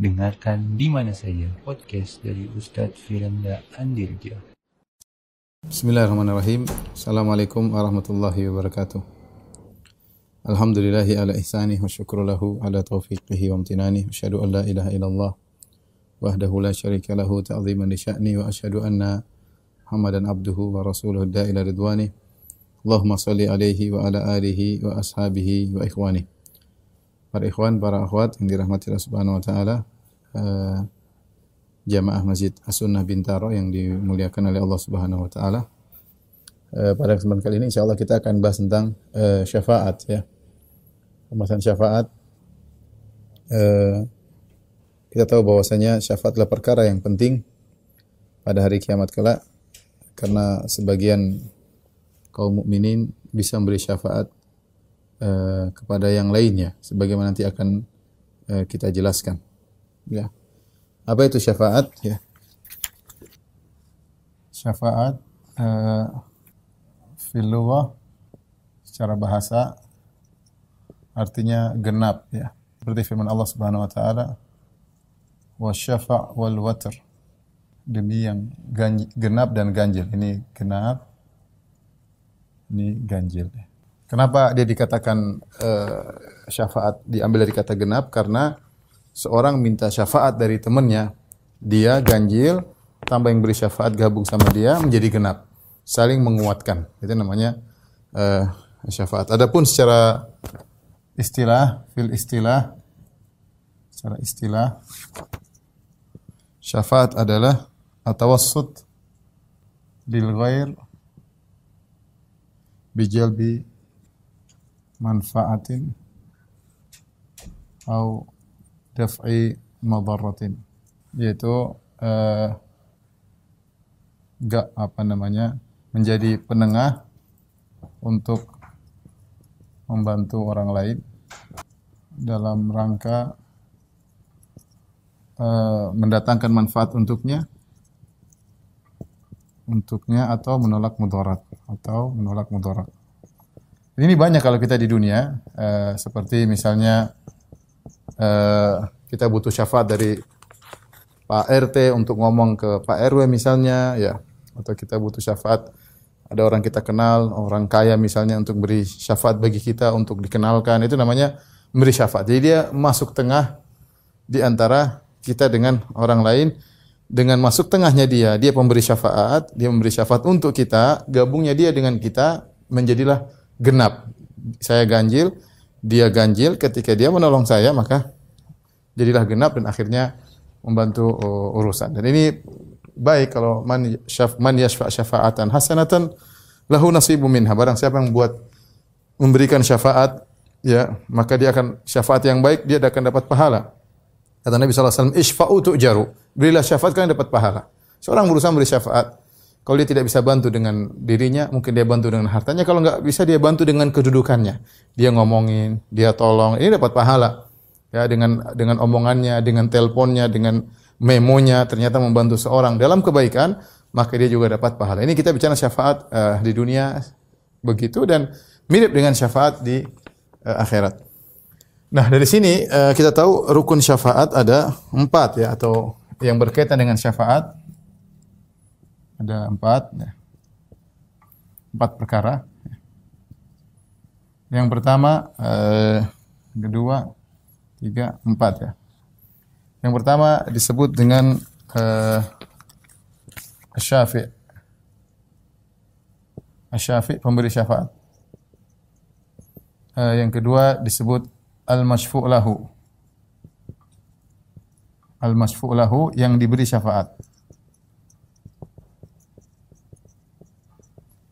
Dengarkan di mana saja podcast dari Ustadz Firanda Andirja. Bismillahirrahmanirrahim. Assalamualaikum warahmatullahi wabarakatuh. Alhamdulillahi ala ihsanih wa syukru lahu ala taufiqihi wa amtinani. Asyhadu an la ilaha illallah wahdahu la syarika lahu ta'ziman li wa asyhadu anna Muhammadan abduhu wa rasuluhu da'ila ridwani. Allahumma salli alaihi wa ala alihi wa ashabihi wa ikhwani. Para ikhwan, para akhwat yang dirahmati Allah Subhanahu wa taala, uh, jamaah Masjid As-Sunnah Bintaro yang dimuliakan oleh Allah Subhanahu wa taala. Uh, pada kesempatan kali ini insyaallah kita akan bahas tentang uh, syafaat ya. Pembahasan syafaat uh, kita tahu bahwasanya syafaat adalah perkara yang penting pada hari kiamat kelak karena sebagian kaum mukminin bisa memberi syafaat uh, kepada yang lainnya sebagaimana nanti akan uh, kita jelaskan. Ya. Apa itu syafaat? Ya. Syafaat uh, fil secara bahasa artinya genap ya. Seperti firman Allah Subhanahu wa taala wa syafa' wal watr demi yang genap dan ganjil. Ini genap, ini ganjil. Kenapa dia dikatakan uh, syafaat diambil dari kata genap? Karena seorang minta syafaat dari temannya, dia ganjil, tambah yang beri syafaat gabung sama dia menjadi genap, saling menguatkan. Itu namanya uh, syafaat. Adapun secara istilah, fil istilah, secara istilah Syafaat adalah atawassut lil ghair bijalbi manfaatin atau daf'i madaratin yaitu uh, gak apa namanya menjadi penengah untuk membantu orang lain dalam rangka Eh, mendatangkan manfaat untuknya untuknya atau menolak mudarat atau menolak mudarat. Ini banyak kalau kita di dunia uh, seperti misalnya uh, kita butuh syafaat dari Pak RT untuk ngomong ke Pak RW misalnya ya atau kita butuh syafaat ada orang kita kenal, orang kaya misalnya untuk beri syafaat bagi kita untuk dikenalkan itu namanya memberi syafaat. Jadi dia masuk tengah di antara kita dengan orang lain dengan masuk tengahnya dia, dia pemberi syafaat, dia memberi syafaat untuk kita, gabungnya dia dengan kita menjadilah genap. Saya ganjil, dia ganjil, ketika dia menolong saya maka jadilah genap dan akhirnya membantu uh, urusan. Dan ini baik kalau man syaf man yashfa syafaatan hasanatan lahu nasibu minha. Barang siapa yang buat memberikan syafaat ya, maka dia akan syafaat yang baik dia akan dapat pahala. Kata Nabi SAW, Ishfa'u tu'jaru. Berilah syafaat kalian dapat pahala. Seorang berusaha beri syafaat. Kalau dia tidak bisa bantu dengan dirinya, mungkin dia bantu dengan hartanya. Kalau nggak bisa, dia bantu dengan kedudukannya. Dia ngomongin, dia tolong. Ini dapat pahala. Ya, dengan dengan omongannya, dengan teleponnya, dengan memonya, ternyata membantu seorang dalam kebaikan, maka dia juga dapat pahala. Ini kita bicara syafaat uh, di dunia begitu dan mirip dengan syafaat di uh, akhirat. Nah dari sini uh, kita tahu rukun syafaat ada empat ya atau yang berkaitan dengan syafaat ada empat ya. empat perkara. Yang pertama, uh, kedua, tiga, empat ya. Yang pertama disebut dengan uh, syafi. Syafi pemberi syafaat. Uh, yang kedua disebut al-masyfu' lahu. Al-masyfu' lahu yang diberi syafaat.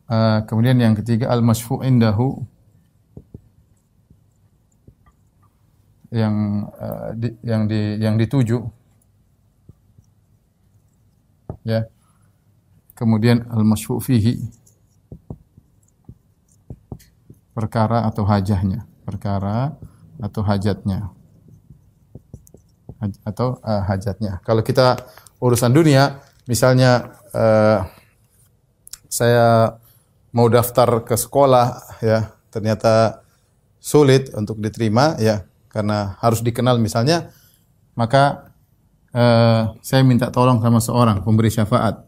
Uh, kemudian yang ketiga al-masyfu' indahu. Yang uh, di, yang di yang dituju. Ya. Kemudian al-masyfu' fihi. Perkara atau hajahnya. Perkara atau hajatnya. Atau uh, hajatnya. Kalau kita urusan dunia, misalnya uh, saya mau daftar ke sekolah ya, ternyata sulit untuk diterima ya karena harus dikenal misalnya, maka eh, saya minta tolong sama seorang pemberi syafaat.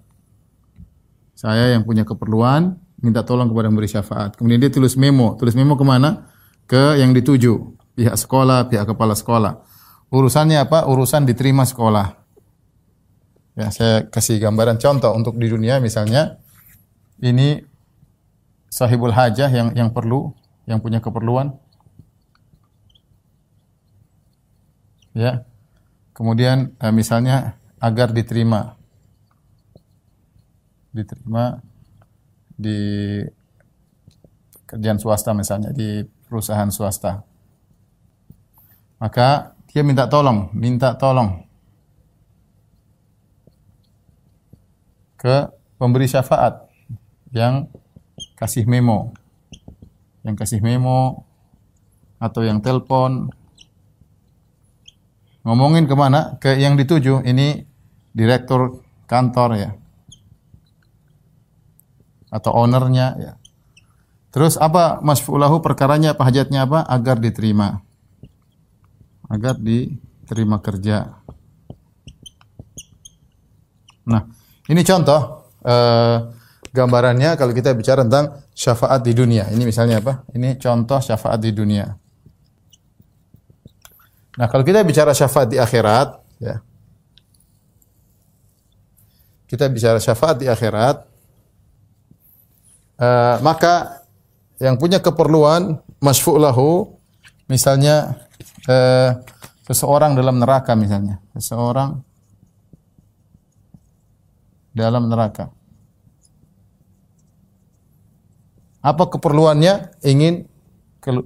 Saya yang punya keperluan minta tolong kepada pemberi syafaat. Kemudian dia tulis memo. Tulis memo ke mana? Ke yang dituju. Pihak sekolah, pihak kepala sekolah. Urusannya apa? Urusan diterima sekolah. Ya, saya kasih gambaran contoh untuk di dunia misalnya ini sahibul hajah yang yang perlu, yang punya keperluan. Ya. Kemudian eh, misalnya agar diterima diterima di kerjaan swasta misalnya di perusahaan swasta. Maka dia minta tolong, minta tolong ke pemberi syafaat yang kasih memo. Yang kasih memo atau yang telepon ngomongin ke mana? Ke yang dituju. Ini direktur kantor ya atau ownernya ya. Terus apa masfulahu perkaranya apa hajatnya apa agar diterima. Agar diterima kerja. Nah, ini contoh eh, gambarannya kalau kita bicara tentang syafaat di dunia. Ini misalnya apa? Ini contoh syafaat di dunia. Nah, kalau kita bicara syafaat di akhirat, ya. Kita bicara syafaat di akhirat, uh, maka yang punya keperluan masfu' lahu misalnya uh, seseorang dalam neraka misalnya, seseorang dalam neraka. Apa keperluannya? Ingin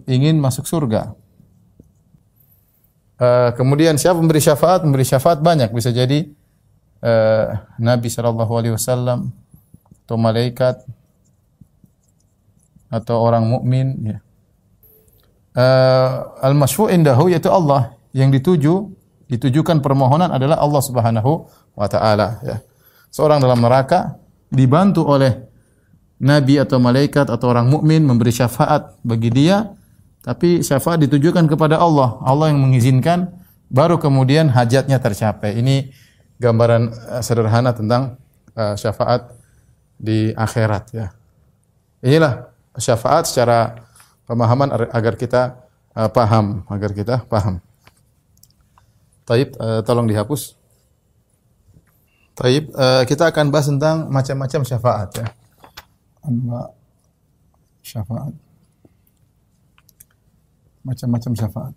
ingin masuk surga. Uh, kemudian siapa memberi syafaat? Memberi syafaat banyak. Bisa jadi uh, Nabi Shallallahu Alaihi Wasallam atau malaikat atau orang mukmin ya. Uh, al-masfu' indahu yaitu Allah yang dituju ditujukan permohonan adalah Allah Subhanahu wa taala ya. Seorang dalam neraka dibantu oleh nabi atau malaikat atau orang mukmin memberi syafaat bagi dia tapi syafaat ditujukan kepada Allah. Allah yang mengizinkan baru kemudian hajatnya tercapai. Ini gambaran uh, sederhana tentang uh, syafaat di akhirat ya. Inilah syafaat secara pemahaman agar kita uh, paham, agar kita paham. Taib, tolong dihapus. Taib, kita akan bahas tentang macam-macam syafaat ya. Anwa syafaat. Macam-macam syafaat.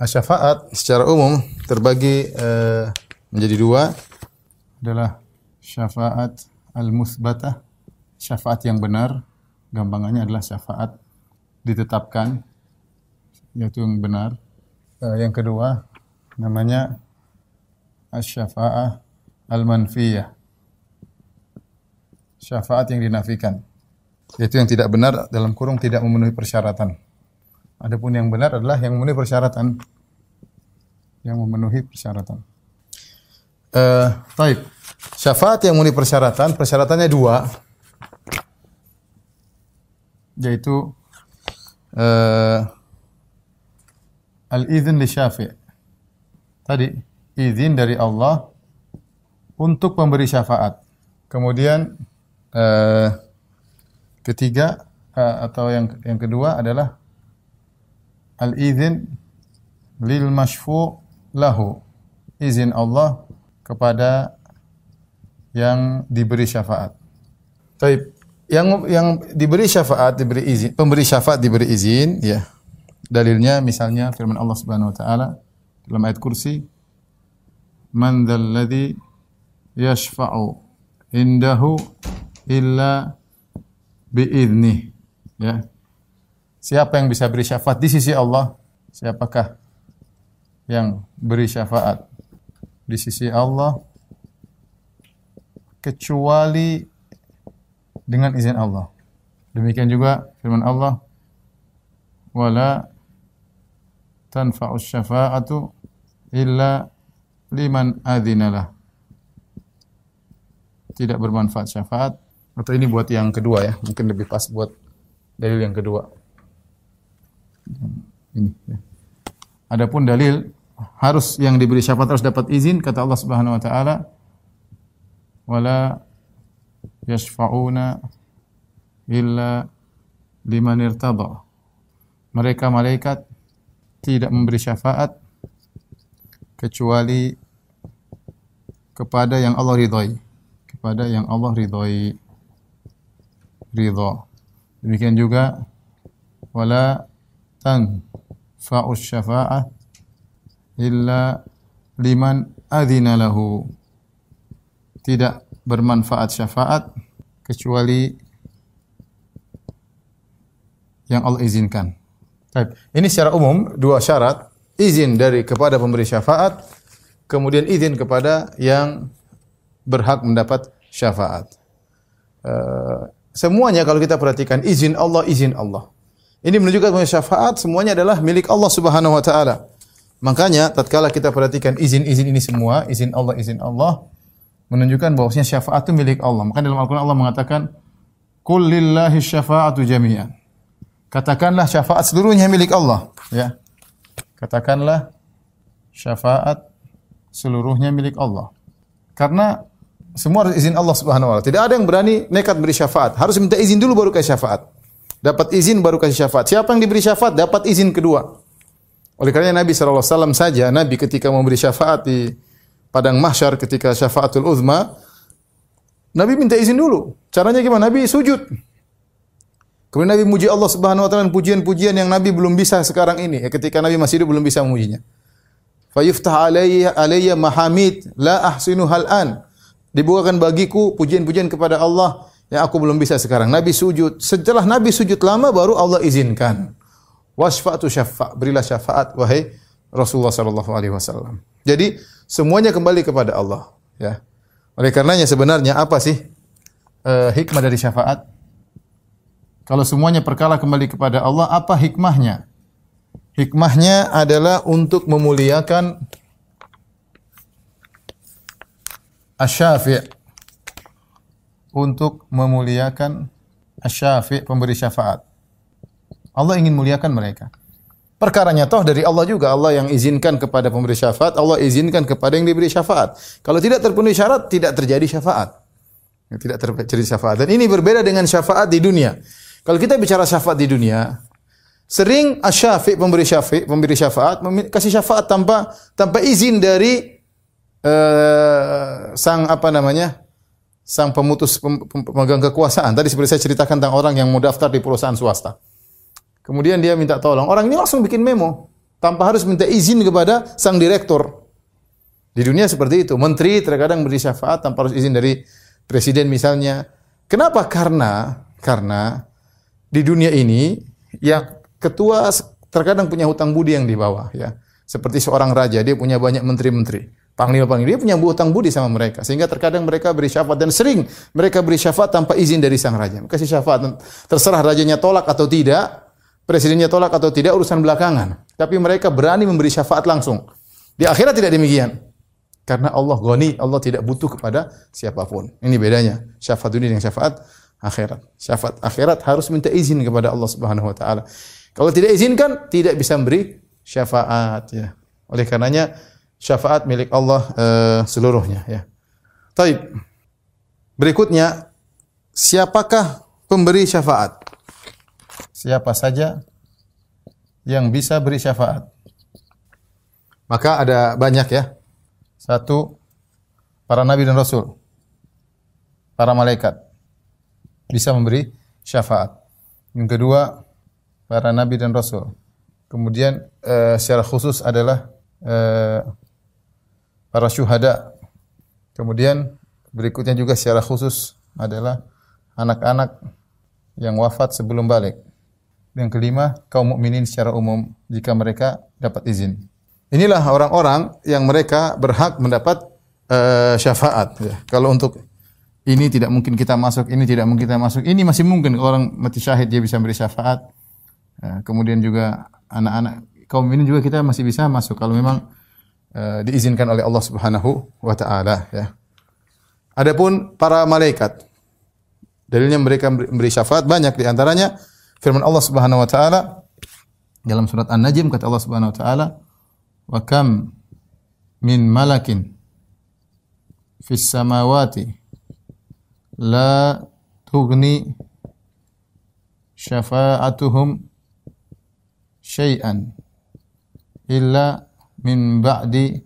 Uh, syafaat secara umum terbagi uh, menjadi dua adalah syafaat al-musbatah, syafaat yang benar gampangannya adalah syafaat ditetapkan yaitu yang benar. Uh, yang kedua namanya asy-syafa'ah al-manfiyah. Syafaat yang dinafikan. Yaitu yang tidak benar dalam kurung tidak memenuhi persyaratan. Adapun yang benar adalah yang memenuhi persyaratan. Yang memenuhi persyaratan. Uh. Syafaat yang memenuhi persyaratan, persyaratannya dua yaitu uh, al-izin li syafi'. Tadi izin dari Allah untuk memberi syafaat. Kemudian uh, ketiga uh, atau yang yang kedua adalah al-izin lil masyfu' lahu. Izin Allah kepada yang diberi syafaat. Taib yang yang diberi syafaat diberi izin pemberi syafaat diberi izin ya dalilnya misalnya firman Allah Subhanahu wa taala dalam ayat kursi man dzalladzi yashfa'u indahu illa biizni ya siapa yang bisa beri syafaat di sisi Allah siapakah yang beri syafaat di sisi Allah kecuali dengan izin Allah. Demikian juga firman Allah wala tanfa'u syafa'atu illa liman adzinalah. Tidak bermanfaat syafaat atau ini buat yang kedua ya, mungkin lebih pas buat dalil yang kedua. Ini ya. Adapun dalil harus yang diberi syafaat harus dapat izin kata Allah Subhanahu wa taala wala yashfa'una illa liman irtada. Mereka malaikat tidak memberi syafaat kecuali kepada yang Allah ridhoi, kepada yang Allah ridhoi. Ridha. Demikian juga wala tanfa'us syafa'ah illa liman adzina lahu. Tidak bermanfaat syafaat kecuali yang Allah izinkan. Baik. Ini secara umum dua syarat, izin dari kepada pemberi syafaat, kemudian izin kepada yang berhak mendapat syafaat. Uh, semuanya kalau kita perhatikan izin Allah, izin Allah. Ini menunjukkan bahwa syafaat semuanya adalah milik Allah Subhanahu wa taala. Makanya tatkala kita perhatikan izin-izin ini semua, izin Allah, izin Allah menunjukkan bahwasanya syafaat itu milik Allah. Maka dalam Al-Qur'an Allah mengatakan, "Qul lillahi syafa'atu jami'an." Katakanlah syafaat seluruhnya milik Allah, ya. Katakanlah syafaat seluruhnya milik Allah. Karena semua harus izin Allah Subhanahu wa taala. Tidak ada yang berani nekat beri syafaat. Harus minta izin dulu baru kasih syafaat. Dapat izin baru kasih syafaat. Siapa yang diberi syafaat dapat izin kedua. Oleh karena Nabi sallallahu alaihi wasallam saja Nabi ketika memberi syafaat di padang mahsyar ketika syafaatul uzma Nabi minta izin dulu. Caranya gimana? Nabi sujud. Kemudian Nabi muji Allah Subhanahu wa taala pujian-pujian yang Nabi belum bisa sekarang ini. Ya, ketika Nabi masih hidup belum bisa memujinya. Fayuftah alayya alayya mahamid la ahsinu an. Dibukakan bagiku pujian-pujian kepada Allah yang aku belum bisa sekarang. Nabi sujud. Setelah Nabi sujud lama baru Allah izinkan. Wasfa'tu syafa' berilah syafaat wahai Rasulullah sallallahu alaihi wasallam. Jadi semuanya kembali kepada Allah, ya. Oleh karenanya sebenarnya apa sih uh, hikmah dari syafaat? Kalau semuanya perkara kembali kepada Allah, apa hikmahnya? Hikmahnya adalah untuk memuliakan asyafi' untuk memuliakan asyafi' pemberi syafaat. Allah ingin muliakan mereka. Perkaranya toh dari Allah juga. Allah yang izinkan kepada pemberi syafaat, Allah izinkan kepada yang diberi syafaat. Kalau tidak terpenuhi syarat, tidak terjadi syafaat. Tidak terjadi syafaat. Dan ini berbeda dengan syafaat di dunia. Kalau kita bicara syafaat di dunia, sering asyafi pemberi syafi, pemberi syafaat kasih syafaat tanpa tanpa izin dari uh, sang apa namanya? sang pemutus pem, pemegang kekuasaan. Tadi seperti saya ceritakan tentang orang yang mau daftar di perusahaan swasta. Kemudian dia minta tolong. Orang ini langsung bikin memo tanpa harus minta izin kepada sang direktur. Di dunia seperti itu. Menteri terkadang beri syafaat tanpa harus izin dari presiden misalnya. Kenapa? Karena karena di dunia ini yang ketua terkadang punya hutang budi yang di bawah ya. Seperti seorang raja, dia punya banyak menteri-menteri. Panglima-panglima, dia punya hutang budi sama mereka. Sehingga terkadang mereka beri syafaat. Dan sering mereka beri syafaat tanpa izin dari sang raja. Kasih syafaat. Terserah rajanya tolak atau tidak. Presidennya tolak atau tidak, urusan belakangan. Tapi mereka berani memberi syafaat langsung. Di akhirat tidak demikian. Karena Allah goni, Allah tidak butuh kepada siapa pun. Ini bedanya. Syafaat dunia dengan syafaat akhirat. Syafaat akhirat harus minta izin kepada Allah Subhanahu wa taala. Kalau tidak izinkan, tidak bisa memberi syafaat ya. Oleh karenanya syafaat milik Allah uh, seluruhnya ya. Taib. Berikutnya siapakah pemberi syafaat? Siapa saja yang bisa beri syafaat? Maka ada banyak ya. Satu para nabi dan rasul. Para malaikat bisa memberi syafaat. Yang kedua, para nabi dan rasul. Kemudian uh, secara khusus adalah uh, para syuhada. Kemudian berikutnya juga secara khusus adalah anak-anak yang wafat sebelum balik. Yang kelima, kaum mukminin secara umum jika mereka dapat izin. Inilah orang-orang yang mereka berhak mendapat uh, syafaat. Ya. Kalau untuk ini tidak mungkin kita masuk, ini tidak mungkin kita masuk. Ini masih mungkin orang mati syahid dia bisa beri syafaat. Ya, kemudian juga anak-anak kaum ini juga kita masih bisa masuk kalau memang uh, diizinkan oleh Allah Subhanahu wa taala ya. Adapun para malaikat dalilnya mereka memberi syafaat banyak di antaranya firman Allah Subhanahu wa taala dalam surat An-Najm kata Allah Subhanahu wa taala wa kam min malakin fis samawati la tughni syafa'atuhum syai'an illa min ba'di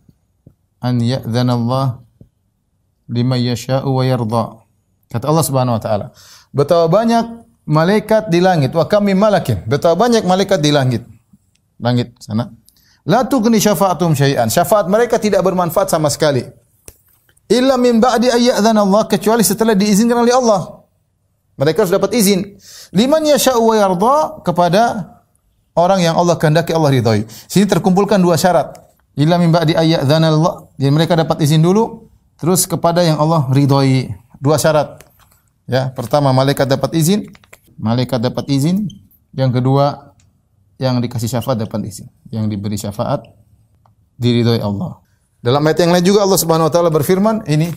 an ya'dhana Allah liman yasha'u wa yarda. Kata Allah Subhanahu wa taala. Betapa banyak malaikat di langit wa kami malakin. Betapa banyak malaikat di langit. Langit sana. La tughni syafa'atum syai'an. Syafaat mereka tidak bermanfaat sama sekali. Illa min ba'di ayyadzana Allah kecuali setelah diizinkan oleh Allah. Mereka sudah dapat izin. Liman yasha'u wa yarda kepada orang yang Allah kehendaki Allah ridhoi. Sini terkumpulkan dua syarat. Illa min ba'di ayyadzana Allah. Jadi mereka dapat izin dulu terus kepada yang Allah ridhoi. Dua syarat. Ya, pertama malaikat dapat izin, malaikat dapat izin. Yang kedua yang dikasih syafaat dapat izin, yang diberi syafaat diridhoi Allah. Dalam ayat yang lain juga Allah Subhanahu wa taala berfirman, ini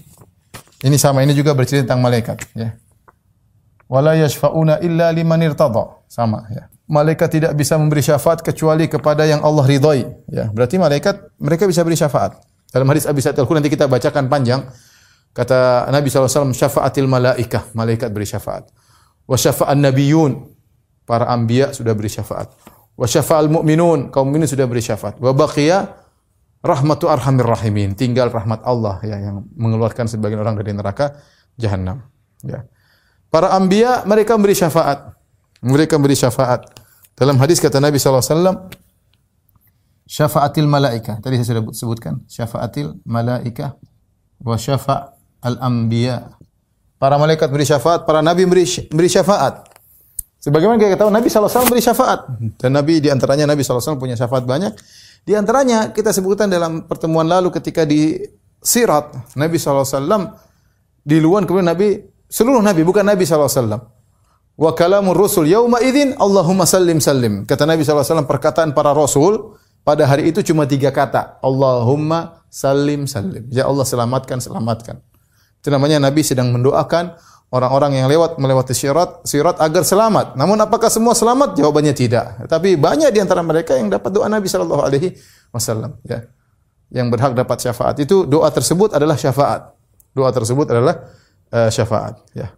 ini sama ini juga bercerita tentang malaikat, ya. Wala illa liman irtada. Sama, ya. Malaikat tidak bisa memberi syafaat kecuali kepada yang Allah ridhoi, ya. Berarti malaikat mereka bisa beri syafaat. Dalam hadis Abi Sa'id nanti kita bacakan panjang. Kata Nabi SAW, syafaatil malaikah, malaikat beri syafaat. Wa syafa'an nabiyun, para anbiya sudah beri syafaat. Wa syafa'al mu'minun, kaum mukminin sudah beri syafaat. Wa baqiya rahmatu arhamir rahimin, tinggal rahmat Allah ya yang mengeluarkan sebagian orang dari neraka jahanam. Ya. Para anbiya mereka beri syafaat. Mereka beri syafaat. Dalam hadis kata Nabi SAW, syafaatil malaika. Tadi saya sudah sebutkan, syafaatil malaika wa syafa' al-anbiya. Para malaikat beri syafaat, para nabi beri, beri syafaat. Sebagaimana kita tahu Nabi SAW beri syafaat. Dan Nabi di antaranya Nabi SAW punya syafaat banyak. Di antaranya kita sebutkan dalam pertemuan lalu ketika di Sirat Nabi SAW di luar kemudian Nabi seluruh Nabi bukan Nabi SAW. Wa kalamur rusul yauma idzin Allahumma sallim sallim. Kata Nabi SAW perkataan para rasul pada hari itu cuma tiga kata. Allahumma sallim sallim. Ya Allah selamatkan selamatkan. Itu namanya Nabi sedang mendoakan orang-orang yang lewat melewati sirat sirat agar selamat. Namun apakah semua selamat? Jawabannya tidak. Tapi banyak di antara mereka yang dapat doa Nabi sallallahu alaihi wasallam ya. Yang berhak dapat syafaat itu doa tersebut adalah syafaat. Doa tersebut adalah uh, syafaat ya.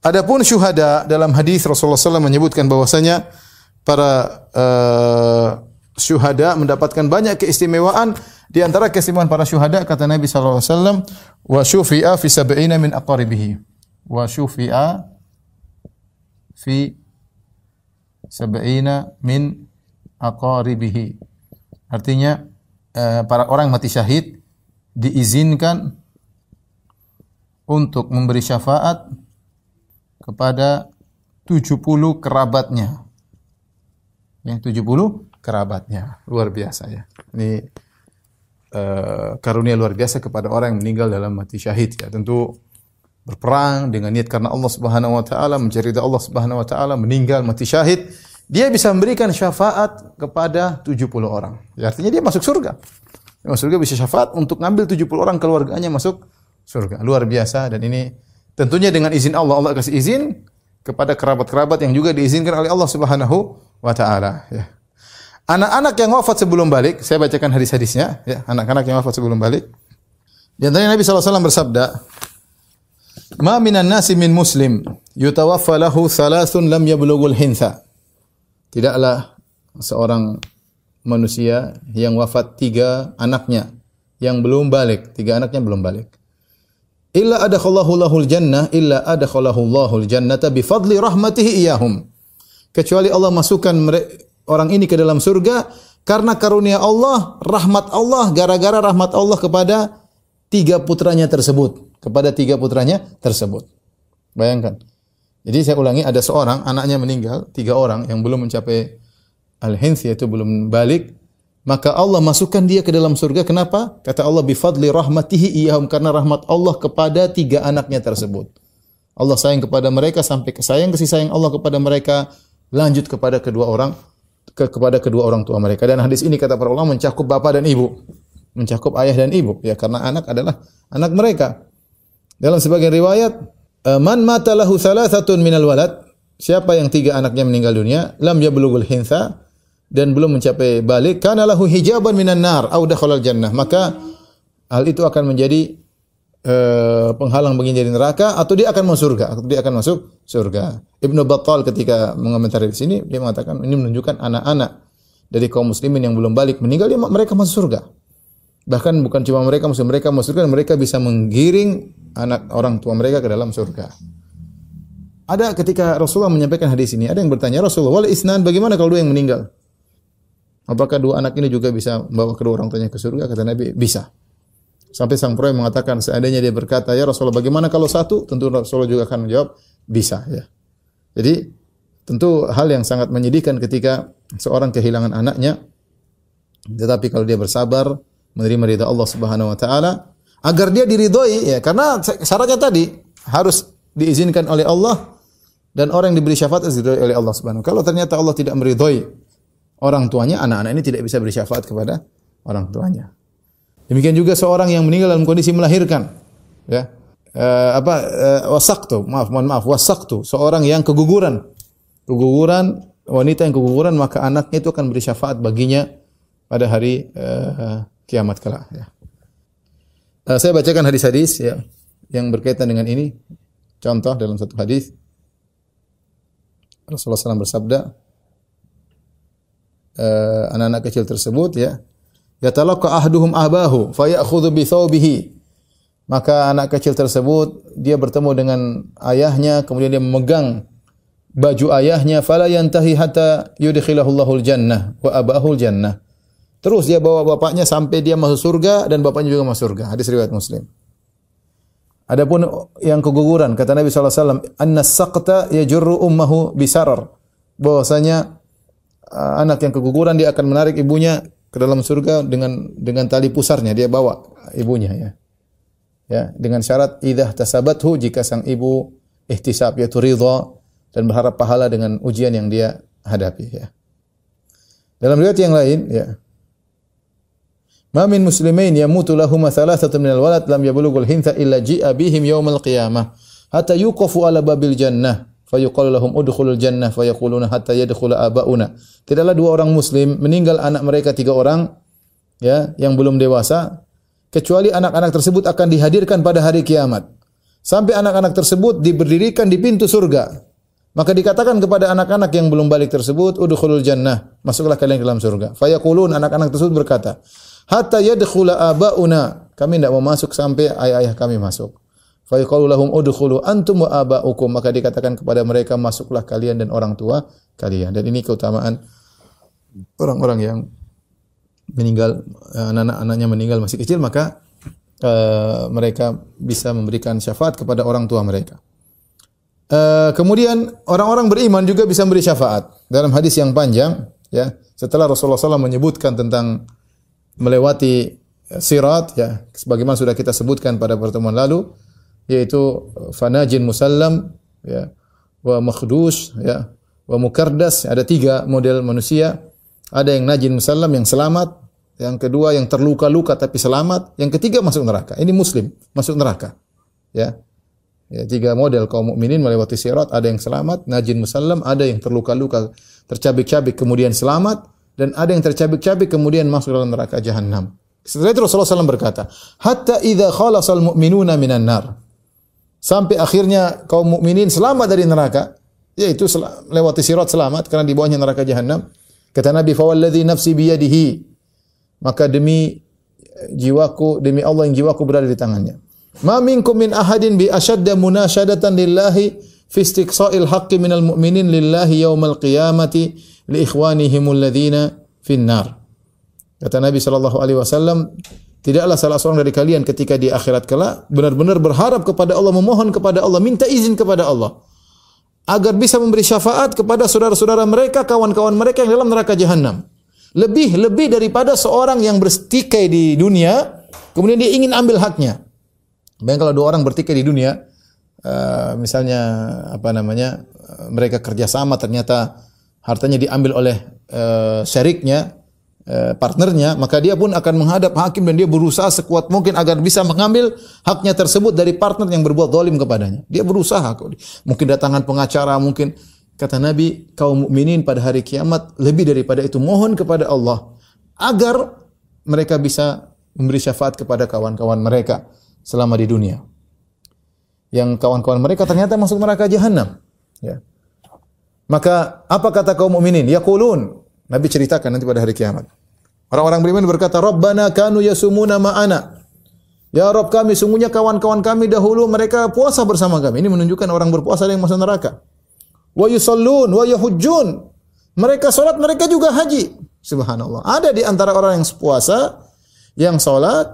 Adapun syuhada dalam hadis Rasulullah SAW menyebutkan bahwasanya para uh, syuhada mendapatkan banyak keistimewaan. Di antara keistimewaan para syuhada kata Nabi wasallam wa syufi'a fi sab'ina min aqaribihi. Wa syufi'a fi sab'ina min aqaribihi. Artinya uh, para orang mati syahid diizinkan untuk memberi syafaat kepada 70 kerabatnya. Yang 70 kerabatnya. Luar biasa ya. Ini uh, karunia luar biasa kepada orang yang meninggal dalam mati syahid ya. Tentu berperang dengan niat karena Allah Subhanahu wa taala, mencari Allah Subhanahu wa taala, meninggal mati syahid, dia bisa memberikan syafaat kepada 70 orang. Ya, artinya dia masuk surga. Dia masuk surga bisa syafaat untuk ngambil 70 orang keluarganya masuk surga. Luar biasa dan ini tentunya dengan izin Allah. Allah kasih izin kepada kerabat-kerabat yang juga diizinkan oleh Allah Subhanahu wa taala ya. Anak-anak yang wafat sebelum balik, saya bacakan hadis-hadisnya ya, anak-anak yang wafat sebelum balik. Di antaranya Nabi SAW bersabda, "Ma minan nasi min muslim yutawaffa lahu thalathun lam yablughul hintha." Tidaklah seorang manusia yang wafat tiga anaknya yang belum balik, tiga anaknya belum balik. Illa adakhallahu lahul jannah illa adakhallahu Allahul jannata bi fadli rahmatihi iyahum. Kecuali Allah masukkan orang ini ke dalam surga karena karunia Allah, rahmat Allah, gara-gara rahmat Allah kepada tiga putranya tersebut, kepada tiga putranya tersebut. Bayangkan. Jadi saya ulangi ada seorang anaknya meninggal, tiga orang yang belum mencapai al-hinth yaitu belum balik, maka Allah masukkan dia ke dalam surga. Kenapa? Kata Allah bifadli rahmatihi iyahum karena rahmat Allah kepada tiga anaknya tersebut. Allah sayang kepada mereka sampai sayang kasih sayang Allah kepada mereka lanjut kepada kedua orang ke, kepada kedua orang tua mereka. Dan hadis ini kata para ulama mencakup bapak dan ibu, mencakup ayah dan ibu ya karena anak adalah anak mereka. Dalam sebagian riwayat man mata lahu thalathatun minal walad siapa yang tiga anaknya meninggal dunia lam yablughul hintha dan belum mencapai balik, kana lahu hijaban minan nar au dakhala jannah. Maka hal itu akan menjadi uh, penghalang dari neraka atau dia akan masuk surga, atau dia akan masuk surga. Ibnu Battal ketika mengomentari di sini dia mengatakan ini menunjukkan anak-anak dari kaum muslimin yang belum balik meninggal dia mereka masuk surga. Bahkan bukan cuma mereka masuk mereka masuk surga, mereka bisa menggiring anak orang tua mereka ke dalam surga. Ada ketika Rasulullah menyampaikan hadis ini, ada yang bertanya, Rasulullah, wal isnan bagaimana kalau dua yang meninggal? Apakah dua anak ini juga bisa membawa kedua orang tuanya ke surga? Kata Nabi, bisa. Sampai sang perawi mengatakan seandainya dia berkata, "Ya Rasulullah, bagaimana kalau satu?" Tentu Rasulullah juga akan menjawab, "Bisa." Ya. Jadi tentu hal yang sangat menyedihkan ketika seorang kehilangan anaknya. Tetapi kalau dia bersabar, menerima ridha Allah Subhanahu wa taala, agar dia diridhoi ya, karena syaratnya tadi harus diizinkan oleh Allah dan orang yang diberi syafaat diridhoi oleh Allah Subhanahu. Kalau ternyata Allah tidak meridhoi orang tuanya, anak-anak ini tidak bisa beri syafaat kepada orang tuanya. Demikian juga seorang yang meninggal dalam kondisi melahirkan, ya. Uh, apa uh, wasaktu, maaf, mohon maaf, wasaktu, seorang yang keguguran. Keguguran, wanita yang keguguran maka anaknya itu akan beri syafaat baginya pada hari uh, kiamat kelak, ya. Uh, saya bacakan hadis-hadis ya yang berkaitan dengan ini. Contoh dalam satu hadis Rasulullah SAW bersabda, uh, anak-anak kecil tersebut ya. Yatalaqqa ahduhum ahbahu fayakhudhu bi thawbihi. Maka anak kecil tersebut dia bertemu dengan ayahnya kemudian dia memegang baju ayahnya fala yantahi hatta yudkhilahullahu jannah wa abahul jannah terus dia bawa bapaknya sampai dia masuk surga dan bapaknya juga masuk surga. Hadis riwayat muslim. Adapun yang keguguran kata Nabi sallallahu alaihi wasallam anna saqta yajurru ummuhu bisarar bahwasanya uh, anak yang keguguran dia akan menarik ibunya ke dalam surga dengan dengan tali pusarnya dia bawa ibunya ya. Ya, dengan syarat idah tasabathu jika sang ibu ihtisab yaitu ridha dan berharap pahala dengan ujian yang dia hadapi ya. Dalam riwayat yang lain ya. Ma min muslimain yamutu lahum thalathatu min al-walad lam yablughul hintha illa ji'a bihim yaumal qiyamah hatta yuqafu ala babil jannah fayuqalu lahum udkhulul jannah fayaquluna hatta yadkhula abauna. Tidaklah dua orang muslim meninggal anak mereka tiga orang ya yang belum dewasa kecuali anak-anak tersebut akan dihadirkan pada hari kiamat. Sampai anak-anak tersebut diberdirikan di pintu surga. Maka dikatakan kepada anak-anak yang belum balik tersebut, udkhulul jannah, masuklah kalian ke dalam surga. Fayaqulun anak-anak tersebut berkata, hatta yadkhula abauna, kami tidak mau masuk sampai ayah-ayah kami masuk. Fa lahum udkhulu antum wa aba'ukum maka dikatakan kepada mereka masuklah kalian dan orang tua kalian. Dan ini keutamaan orang-orang yang meninggal anak-anaknya meninggal masih kecil maka uh, mereka bisa memberikan syafaat kepada orang tua mereka. Uh, kemudian orang-orang beriman juga bisa memberi syafaat dalam hadis yang panjang ya setelah Rasulullah SAW menyebutkan tentang melewati sirat ya sebagaimana sudah kita sebutkan pada pertemuan lalu yaitu fanajin musallam ya wa makhdus ya wa mukardas ada tiga model manusia. Ada yang najin musallam yang selamat yang kedua yang terluka-luka tapi selamat yang ketiga masuk neraka. Ini muslim masuk neraka ya. Ya tiga model kaum mukminin melewati sirat ada yang selamat najin musallam ada yang terluka-luka tercabik-cabik kemudian selamat dan ada yang tercabik-cabik kemudian masuk dalam neraka jahanam setelah itu Rasulullah SAW berkata hatta idza khalasal mu'minuna minan nar sampai akhirnya kaum mukminin selamat dari neraka yaitu lewati sirat selamat karena di bawahnya neraka jahanam kata Nabi fawalladzi nafsi biyadihi. Maka demi jiwaku demi Allah yang jiwaku berada di tangannya. Ma minkum min ahadin bi ashadda munasyadatan lillahi fi istiqsa'il haqqi minal mu'minin lillahi yaumal qiyamati li ikhwanihim alladhina fin nar. Kata Nabi sallallahu alaihi wasallam Tidaklah salah seorang dari kalian ketika di akhirat kelak benar-benar berharap kepada Allah, memohon kepada Allah, minta izin kepada Allah agar bisa memberi syafaat kepada saudara-saudara mereka, kawan-kawan mereka yang dalam neraka jahanam. Lebih lebih daripada seorang yang bertikai di dunia, kemudian dia ingin ambil haknya. Bayang kalau dua orang bertikai di dunia, uh, misalnya apa namanya, uh, mereka kerjasama ternyata hartanya diambil oleh uh, syariknya, Eh, partnernya, maka dia pun akan menghadap hakim dan dia berusaha sekuat mungkin agar bisa mengambil haknya tersebut dari partner yang berbuat zalim kepadanya. Dia berusaha, mungkin datangan pengacara, mungkin Kata Nabi, kaum mukminin pada hari kiamat lebih daripada itu mohon kepada Allah agar mereka bisa memberi syafaat kepada kawan-kawan mereka selama di dunia. Yang kawan-kawan mereka ternyata masuk neraka jahanam. Ya. Maka apa kata kaum mukminin? Yaqulun. Nabi ceritakan nanti pada hari kiamat. Orang-orang beriman berkata, "Rabbana kanu yasumuna ma'ana." Ya Rabb kami, sungguhnya kawan-kawan kami dahulu mereka puasa bersama kami. Ini menunjukkan orang berpuasa yang masuk neraka. Wa yusallun wa yahujjun. Mereka salat, mereka juga haji. Subhanallah. Ada di antara orang yang puasa, yang salat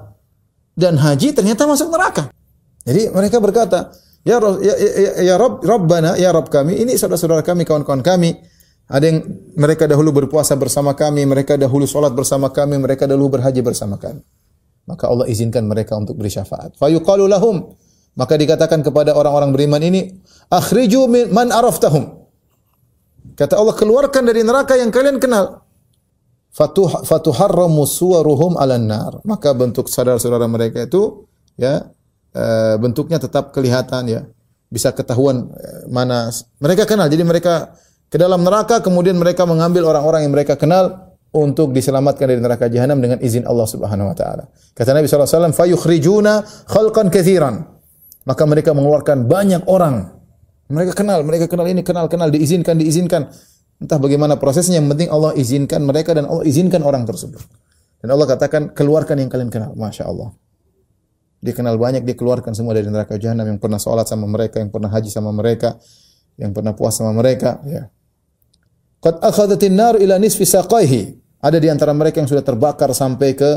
dan haji ternyata masuk neraka. Jadi mereka berkata, Ya Rob, ya, ya, ya, ya Rob, Rabbana, ya Rob kami, ini saudara-saudara kami, kawan-kawan kami. Ada yang mereka dahulu berpuasa bersama kami, mereka dahulu salat bersama kami, mereka dahulu berhaji bersama kami. Maka Allah izinkan mereka untuk beri syafaat. Fayuqalu lahum. Maka dikatakan kepada orang-orang beriman ini, akhriju man araftahum. Kata Allah, keluarkan dari neraka yang kalian kenal. Fatuh, fatuharramu suwaruhum ala nar. Maka bentuk saudara-saudara mereka itu ya e, bentuknya tetap kelihatan ya. Bisa ketahuan e, mana mereka kenal. Jadi mereka ke dalam neraka kemudian mereka mengambil orang-orang yang mereka kenal untuk diselamatkan dari neraka jahanam dengan izin Allah Subhanahu wa taala. Kata Nabi sallallahu alaihi wasallam, "Fayukhrijuna khalqan katsiran." Maka mereka mengeluarkan banyak orang. Mereka kenal, mereka kenal ini, kenal, kenal, diizinkan, diizinkan. Entah bagaimana prosesnya, yang penting Allah izinkan mereka dan Allah izinkan orang tersebut. Dan Allah katakan, keluarkan yang kalian kenal. Masya Allah. Dia kenal banyak, dia keluarkan semua dari neraka jahanam yang pernah sholat sama mereka, yang pernah haji sama mereka, yang pernah puasa sama mereka. Ya. Qad akhadatin nar ila nisfi saqaihi. Ada di antara mereka yang sudah terbakar sampai ke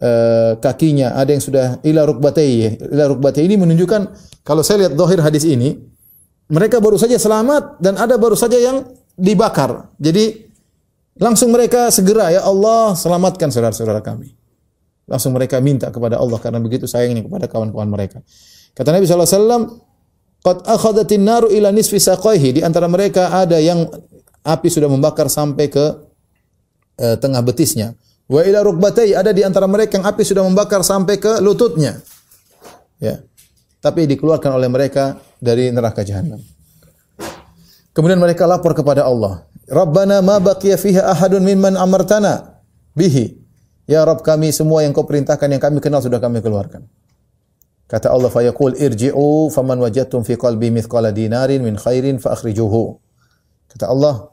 uh, kakinya, ada yang sudah ila rukbatayhi. Ila rukbatayhi ini menunjukkan kalau saya lihat zahir hadis ini, mereka baru saja selamat dan ada baru saja yang dibakar. Jadi langsung mereka segera ya Allah selamatkan saudara-saudara kami. Langsung mereka minta kepada Allah karena begitu sayangnya kepada kawan-kawan mereka. Kata Nabi sallallahu alaihi wasallam, "Qad akhadatin naru ila nisfi saqaihi." Di antara mereka ada yang api sudah membakar sampai ke uh, tengah betisnya. Wa ila rukbatai ada di antara mereka yang api sudah membakar sampai ke lututnya. Ya. Tapi dikeluarkan oleh mereka dari neraka jahanam. Kemudian mereka lapor kepada Allah. Rabbana ma baqiya fiha ahadun mimman amartana bihi. Ya Rabb kami semua yang kau perintahkan yang kami kenal sudah kami keluarkan. Kata Allah fayaqul irji'u faman wajadtum fi qalbi mithqala dinarin min khairin fa akhrijuhu. Kata Allah,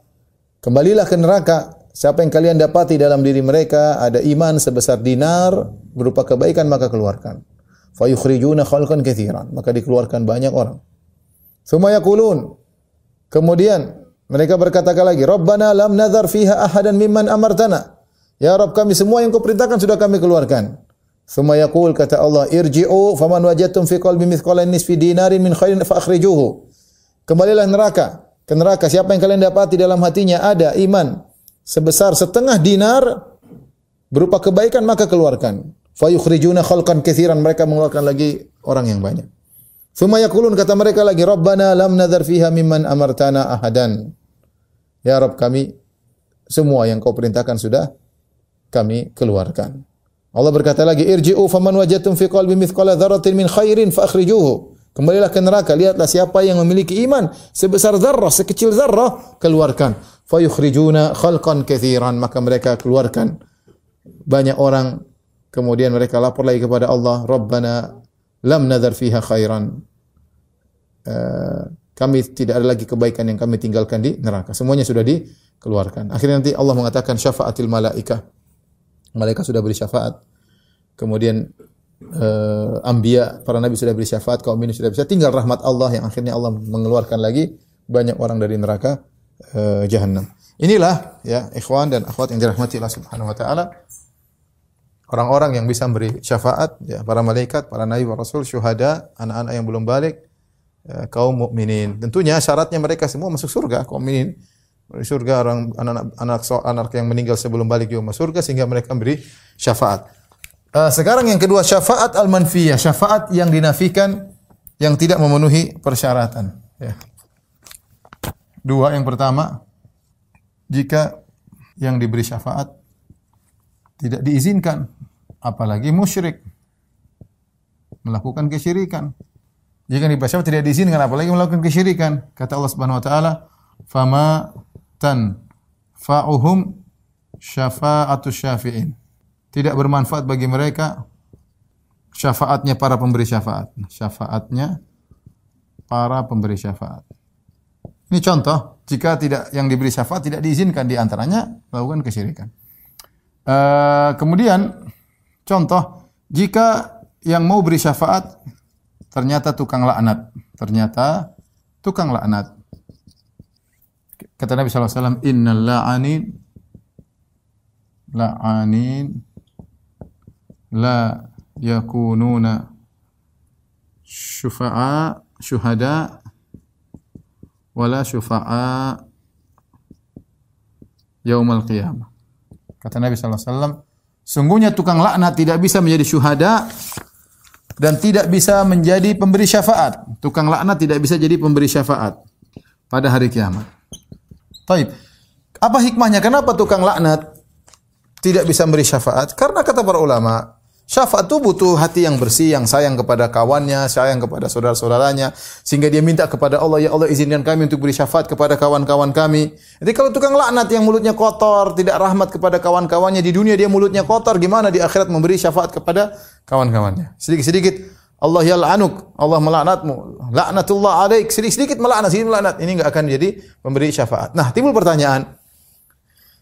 kembalilah ke neraka Siapa yang kalian dapati dalam diri mereka ada iman sebesar dinar berupa kebaikan maka keluarkan. Fa yukhrijuna khalqan katsiran, maka dikeluarkan banyak orang. Tsumma yaqulun Kemudian mereka berkata lagi, Rabbana lam nazar fiha ahadan mimman amartana. Ya Rabb kami semua yang kau perintahkan sudah kami keluarkan. Tsumma yaqul kata Allah, irji'u faman wajadtum fi qalbi mithqala nisfi dinarin min khairin fa akhrijuhu. Kembalilah neraka, ke neraka siapa yang kalian dapati dalam hatinya ada iman sebesar setengah dinar berupa kebaikan maka keluarkan. Fayukhrijuna khalqan katsiran mereka mengeluarkan lagi orang yang banyak. Suma yaqulun kata mereka lagi Rabbana lam nadhar fiha mimman amartana ahadan. Ya Rabb kami semua yang kau perintahkan sudah kami keluarkan. Allah berkata lagi irji'u faman wajadtum fi qalbi mithqala dzarratin min khairin fa akhrijuhu. Kembalilah ke neraka, lihatlah siapa yang memiliki iman. Sebesar zarrah, sekecil zarrah, keluarkan. Fayukhrijuna khalqan katsiran maka mereka keluarkan. Banyak orang kemudian mereka lapor lagi kepada Allah Rabbana lam nadhar fiha khairan. Uh, kami tidak ada lagi kebaikan yang kami tinggalkan di neraka. Semuanya sudah dikeluarkan. Akhirnya nanti Allah mengatakan syafaatil malaika. Malaikat sudah beri syafaat. Kemudian uh, anbiya para nabi sudah beri syafaat kaum ini sudah bisa tinggal rahmat Allah yang akhirnya Allah mengeluarkan lagi banyak orang dari neraka uh, jahannam. Inilah ya ikhwan dan akhwat yang dirahmati Allah Subhanahu wa taala. Orang-orang yang bisa memberi syafaat ya para malaikat, para nabi, para rasul, syuhada, anak-anak yang belum balik, ya, kaum mukminin. Tentunya syaratnya mereka semua masuk surga, kaum mukminin. Masuk surga orang anak-anak anak, anak yang meninggal sebelum balik juga masuk surga sehingga mereka memberi syafaat. Uh, sekarang yang kedua syafaat al-manfiyah, syafaat yang dinafikan yang tidak memenuhi persyaratan. Ya. Dua, yang pertama, jika yang diberi syafaat tidak diizinkan, apalagi musyrik melakukan kesyirikan. Jika diberi syafaat tidak diizinkan, apalagi melakukan kesyirikan. Kata Allah Subhanahu wa taala, fama tan fa'uhum syafa'atu syafi'in. Tidak bermanfaat bagi mereka syafaatnya para pemberi syafaat. Syafaatnya para pemberi syafaat. Ini contoh, jika tidak yang diberi syafaat tidak diizinkan di antaranya melakukan kesyirikan. Uh, kemudian contoh, jika yang mau beri syafaat ternyata tukang laknat, ternyata tukang laknat. Kata Nabi SAW, Innal la'anin la'anin la yakununa syufa'a syuhada wala syufa'a yaumal qiyamah. Kata Nabi SAW, sungguhnya tukang laknat tidak bisa menjadi syuhada dan tidak bisa menjadi pemberi syafaat. Tukang laknat tidak bisa jadi pemberi syafaat pada hari kiamat. Taib. Apa hikmahnya? Kenapa tukang laknat tidak bisa memberi syafaat? Karena kata para ulama, Syafaat itu butuh hati yang bersih, yang sayang kepada kawannya, sayang kepada saudara-saudaranya, sehingga dia minta kepada Allah, ya Allah izinkan kami untuk beri syafaat kepada kawan-kawan kami. Jadi kalau tukang laknat yang mulutnya kotor, tidak rahmat kepada kawan-kawannya di dunia dia mulutnya kotor, gimana di akhirat memberi syafaat kepada kawan-kawannya? Sedikit-sedikit Allah ya anuk, Allah melaknatmu. Laknatullah alaik, sedikit-sedikit melaknat, sedikit melaknat. Ini enggak akan jadi pemberi syafaat. Nah, timbul pertanyaan,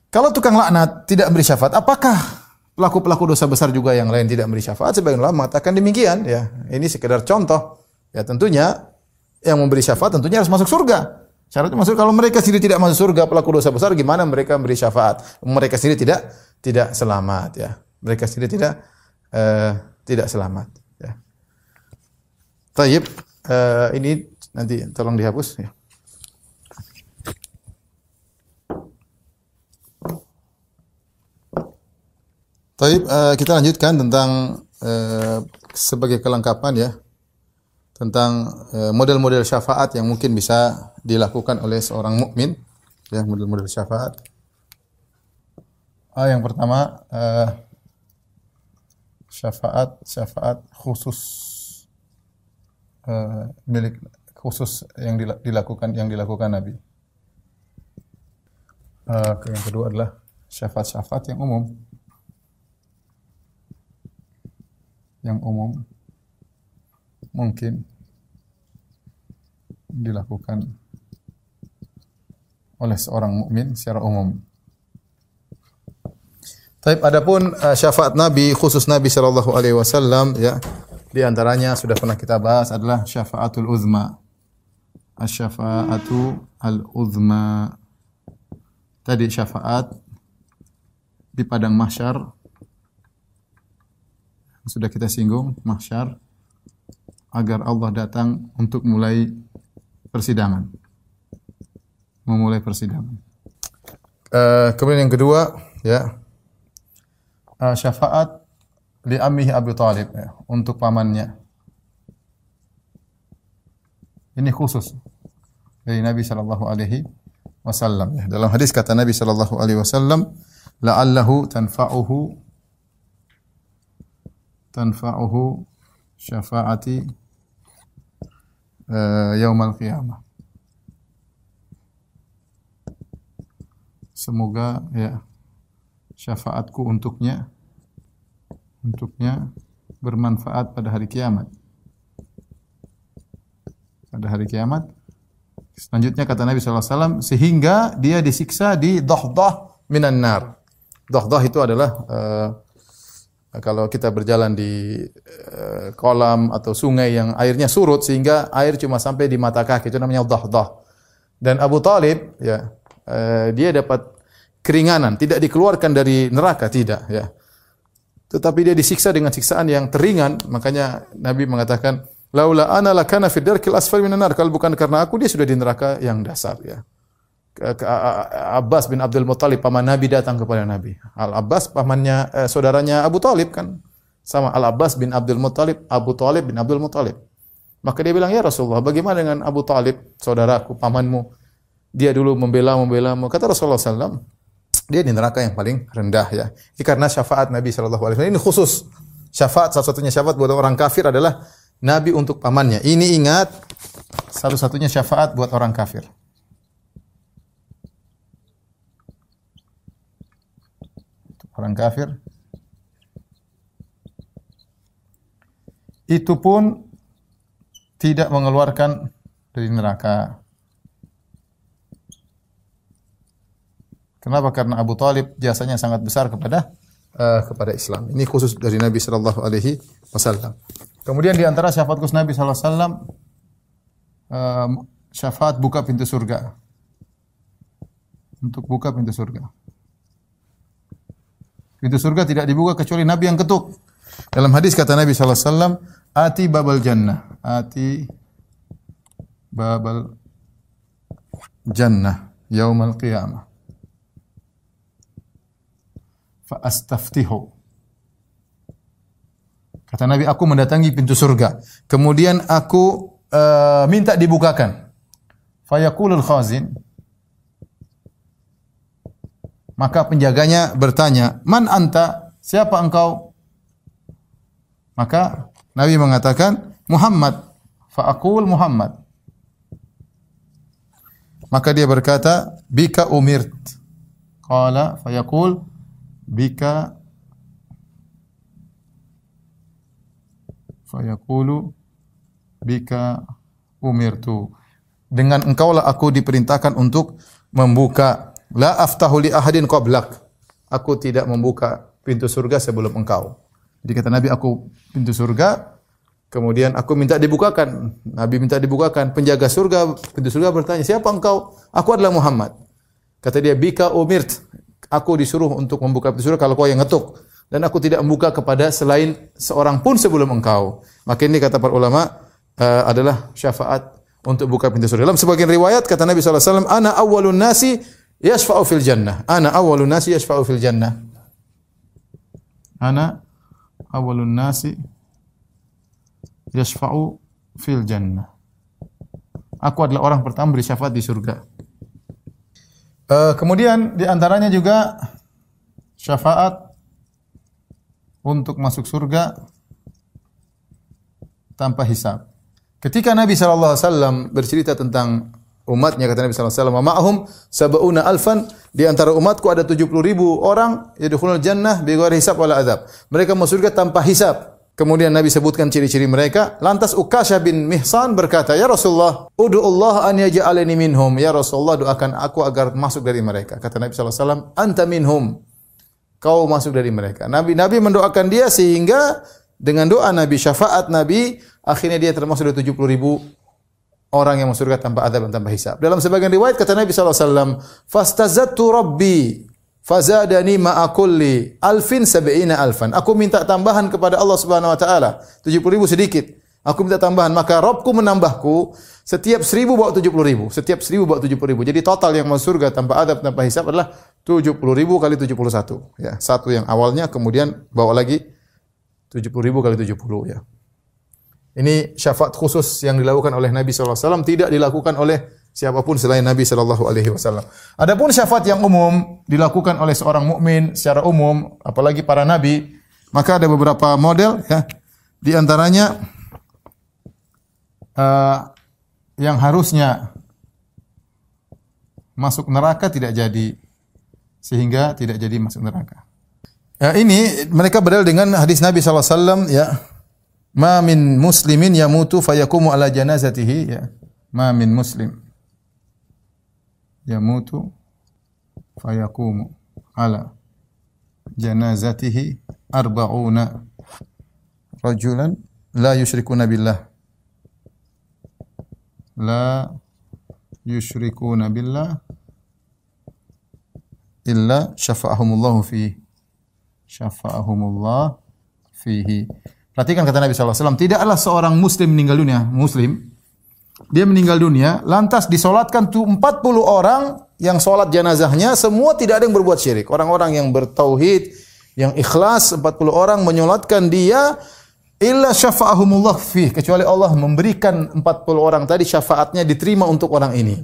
kalau tukang laknat tidak beri syafaat, apakah Pelaku-pelaku dosa besar juga yang lain tidak memberi syafaat, sebagian ulama mengatakan demikian. Ya, ini sekedar contoh. Ya tentunya yang memberi syafaat tentunya harus masuk surga. Syaratnya masuk kalau mereka sendiri tidak masuk surga pelaku dosa besar gimana mereka memberi syafaat? Mereka sendiri tidak tidak selamat ya. Mereka sendiri tidak uh, tidak selamat ya. Taib uh, ini nanti tolong dihapus ya. Taib, uh, kita lanjutkan tentang uh, sebagai kelengkapan ya tentang uh, model-model syafaat yang mungkin bisa dilakukan oleh seorang mukmin ya model-model syafaat. Ah, yang pertama uh, syafaat syafaat khusus uh, milik khusus yang dilakukan yang dilakukan Nabi. Uh, yang kedua adalah syafaat-syafaat yang umum. Yang umum mungkin dilakukan oleh seorang mukmin secara umum. Tapi adapun uh, syafaat Nabi khusus Nabi sallallahu alaihi wasallam ya di antaranya sudah pernah kita bahas adalah syafaatul uzma. Asy-syafa'atu al-uzma. Tadi syafaat di padang mahsyar sudah kita singgung mahsyar agar Allah datang untuk mulai persidangan. Memulai persidangan. Uh, kemudian yang kedua ya uh, syafaat li ammihi Abu Talib ya, untuk pamannya. Ini khusus dari Nabi sallallahu alaihi wasallam ya. Dalam hadis kata Nabi sallallahu alaihi wasallam la'allahu tanfa'uhu tanfa'uhu syafaati uh, yaumal qiyamah. Semoga ya syafaatku untuknya untuknya bermanfaat pada hari kiamat. Pada hari kiamat. Selanjutnya kata Nabi SAW, sehingga dia disiksa di dohdoh minan nar. Dohdoh itu adalah uh, kalau kita berjalan di uh, kolam atau sungai yang airnya surut sehingga air cuma sampai di mata kaki itu namanya dahdah. Dan Abu Talib ya uh, dia dapat keringanan, tidak dikeluarkan dari neraka tidak ya. Tetapi dia disiksa dengan siksaan yang teringan, makanya Nabi mengatakan laula ana lakana fi darkil asfal minan nar kalau bukan karena aku dia sudah di neraka yang dasar ya. Abbas bin Abdul Muttalib paman Nabi datang kepada Nabi. Al Abbas pamannya eh, saudaranya Abu Talib kan sama Al Abbas bin Abdul Muttalib Abu Talib bin Abdul Muttalib. Maka dia bilang ya Rasulullah bagaimana dengan Abu Talib saudaraku pamanmu dia dulu membela membela kata Rasulullah SAW dia di neraka yang paling rendah ya. Ini karena syafaat Nabi Shallallahu Alaihi Wasallam ini khusus syafaat satu-satunya syafaat buat orang kafir adalah Nabi untuk pamannya. Ini ingat satu-satunya syafaat buat orang kafir. Orang kafir itu pun tidak mengeluarkan dari neraka. Kenapa? Karena Abu Talib jasanya sangat besar kepada uh, kepada Islam. Ini khusus dari Nabi Shallallahu Alaihi Wasallam. Kemudian di antara syafaat khusus Nabi Shallallahu Alaihi Wasallam uh, syafaat buka pintu surga. Untuk buka pintu surga. Pintu surga tidak dibuka kecuali Nabi yang ketuk. Dalam hadis kata Nabi Shallallahu Alaihi Wasallam, "Ati babal jannah, ati babal jannah yaumal qiyamah." fa. Kata Nabi, aku mendatangi pintu surga. Kemudian aku uh, minta dibukakan. Fayaqulul khazin. Maka penjaganya bertanya, "Man anta? Siapa engkau?" Maka Nabi mengatakan, "Muhammad." Fa'aqul Muhammad. Maka dia berkata, "Bika umirt." Qala fayaqul bika fayaqulu bika umirtu dengan engkaulah aku diperintahkan untuk membuka la aftahu li ahadin qablak aku tidak membuka pintu surga sebelum engkau. Jadi kata Nabi aku pintu surga kemudian aku minta dibukakan. Nabi minta dibukakan. Penjaga surga pintu surga bertanya siapa engkau? Aku adalah Muhammad. Kata dia bika umirt. Aku disuruh untuk membuka pintu surga kalau kau yang ngetuk. Dan aku tidak membuka kepada selain seorang pun sebelum engkau. Maka ini kata para ulama uh, adalah syafaat untuk buka pintu surga. Dalam sebagian riwayat kata Nabi SAW, Ana awalun nasi yashfa'u fil jannah. Ana awalun nasi yashfa'u fil jannah. Ana awalun nasi yashfa'u fil jannah. Aku adalah orang pertama beri syafaat di surga. Uh, kemudian di antaranya juga syafaat untuk masuk surga tanpa hisab. Ketika Nabi SAW bercerita tentang umatnya, kata Nabi SAW, ma'ahum sab'una alfan, di antara umatku ada 70 ribu orang, yadkhulul jannah bighairi hisab wala adab. Mereka masuk surga tanpa hisab. Kemudian Nabi sebutkan ciri-ciri mereka. Lantas Ukasha bin Mihsan berkata, Ya Rasulullah, Udu Allah an yaj'alani minhum. Ya Rasulullah, doakan aku agar masuk dari mereka. Kata Nabi SAW, Anta minhum. Kau masuk dari mereka. Nabi Nabi mendoakan dia sehingga dengan doa Nabi, syafaat Nabi, akhirnya dia termasuk dari 70 ribu orang yang masuk surga tanpa adab dan tanpa hisab. Dalam sebagian riwayat kata Nabi SAW, Fastazattu Rabbi Fazadani ma'akulli alfin sab'ina alfan. Aku minta tambahan kepada Allah Subhanahu wa taala. 70 ribu sedikit. Aku minta tambahan. Maka Robku menambahku setiap seribu bawa 70 ribu. Setiap seribu bawa 70 ribu. Jadi total yang masuk surga tanpa adab, tanpa hisab adalah 70 ribu kali 71. Ya, satu yang awalnya kemudian bawa lagi 70 ribu kali 70 ya. Ini syafaat khusus yang dilakukan oleh Nabi SAW tidak dilakukan oleh siapa pun selain Nabi sallallahu alaihi wasallam. Adapun syafaat yang umum dilakukan oleh seorang mukmin secara umum, apalagi para nabi, maka ada beberapa model ya. Di antaranya uh, yang harusnya masuk neraka tidak jadi sehingga tidak jadi masuk neraka. Ya, ini mereka berdalil dengan hadis Nabi wasallam ya. Ma min muslimin yamutu fayakumu ala janazatihi ya. Ma min muslim yamutu fayakumu ala janazatihi arba'una rajulan la yusyrikuna billah la yusyrikuna billah illa syafa'ahumullahu fi syafa'ahumullah fihi Perhatikan kata Nabi SAW, tidaklah seorang muslim meninggal dunia, muslim, dia meninggal dunia, lantas disolatkan tuh 40 orang yang solat jenazahnya, semua tidak ada yang berbuat syirik. Orang-orang yang bertauhid, yang ikhlas, 40 orang menyolatkan dia, illa syafa'ahumullah fih. Kecuali Allah memberikan 40 orang tadi syafaatnya diterima untuk orang ini.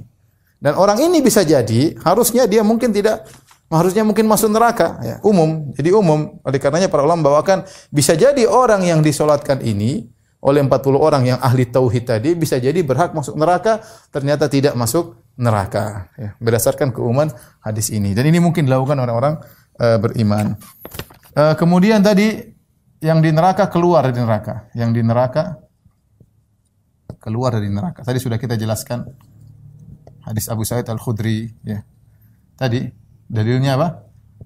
Dan orang ini bisa jadi, harusnya dia mungkin tidak harusnya mungkin masuk neraka ya umum jadi umum oleh karenanya para ulama bawakan bisa jadi orang yang disolatkan ini oleh 40 orang yang ahli tauhid tadi bisa jadi berhak masuk neraka ternyata tidak masuk neraka ya, berdasarkan keumuman hadis ini dan ini mungkin dilakukan orang-orang uh, beriman. Uh, kemudian tadi yang di neraka keluar dari neraka, yang di neraka keluar dari neraka. Tadi sudah kita jelaskan hadis Abu Sa'id Al-Khudri ya. Tadi dalilnya apa?